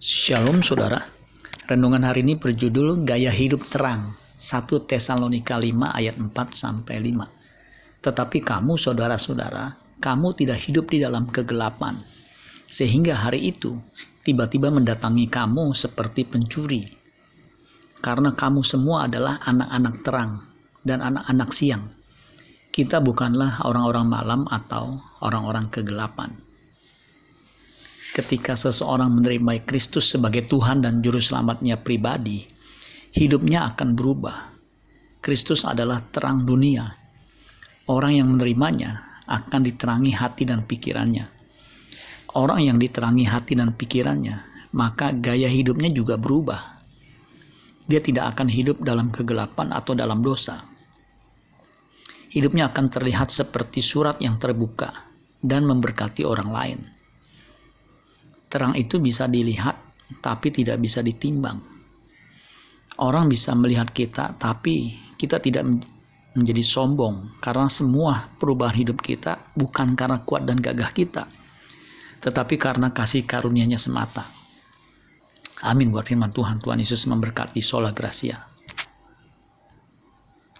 Shalom saudara. Renungan hari ini berjudul Gaya Hidup Terang. 1 Tesalonika 5 ayat 4 sampai 5. Tetapi kamu saudara-saudara, kamu tidak hidup di dalam kegelapan. Sehingga hari itu tiba-tiba mendatangi kamu seperti pencuri. Karena kamu semua adalah anak-anak terang dan anak-anak siang. Kita bukanlah orang-orang malam atau orang-orang kegelapan ketika seseorang menerima Kristus sebagai Tuhan dan Juru Selamatnya pribadi, hidupnya akan berubah. Kristus adalah terang dunia. Orang yang menerimanya akan diterangi hati dan pikirannya. Orang yang diterangi hati dan pikirannya, maka gaya hidupnya juga berubah. Dia tidak akan hidup dalam kegelapan atau dalam dosa. Hidupnya akan terlihat seperti surat yang terbuka dan memberkati orang lain Terang itu bisa dilihat, tapi tidak bisa ditimbang. Orang bisa melihat kita, tapi kita tidak menjadi sombong karena semua perubahan hidup kita bukan karena kuat dan gagah kita, tetapi karena kasih karunia-Nya semata. Amin buat firman Tuhan. Tuhan Yesus memberkati. Sola Gracia.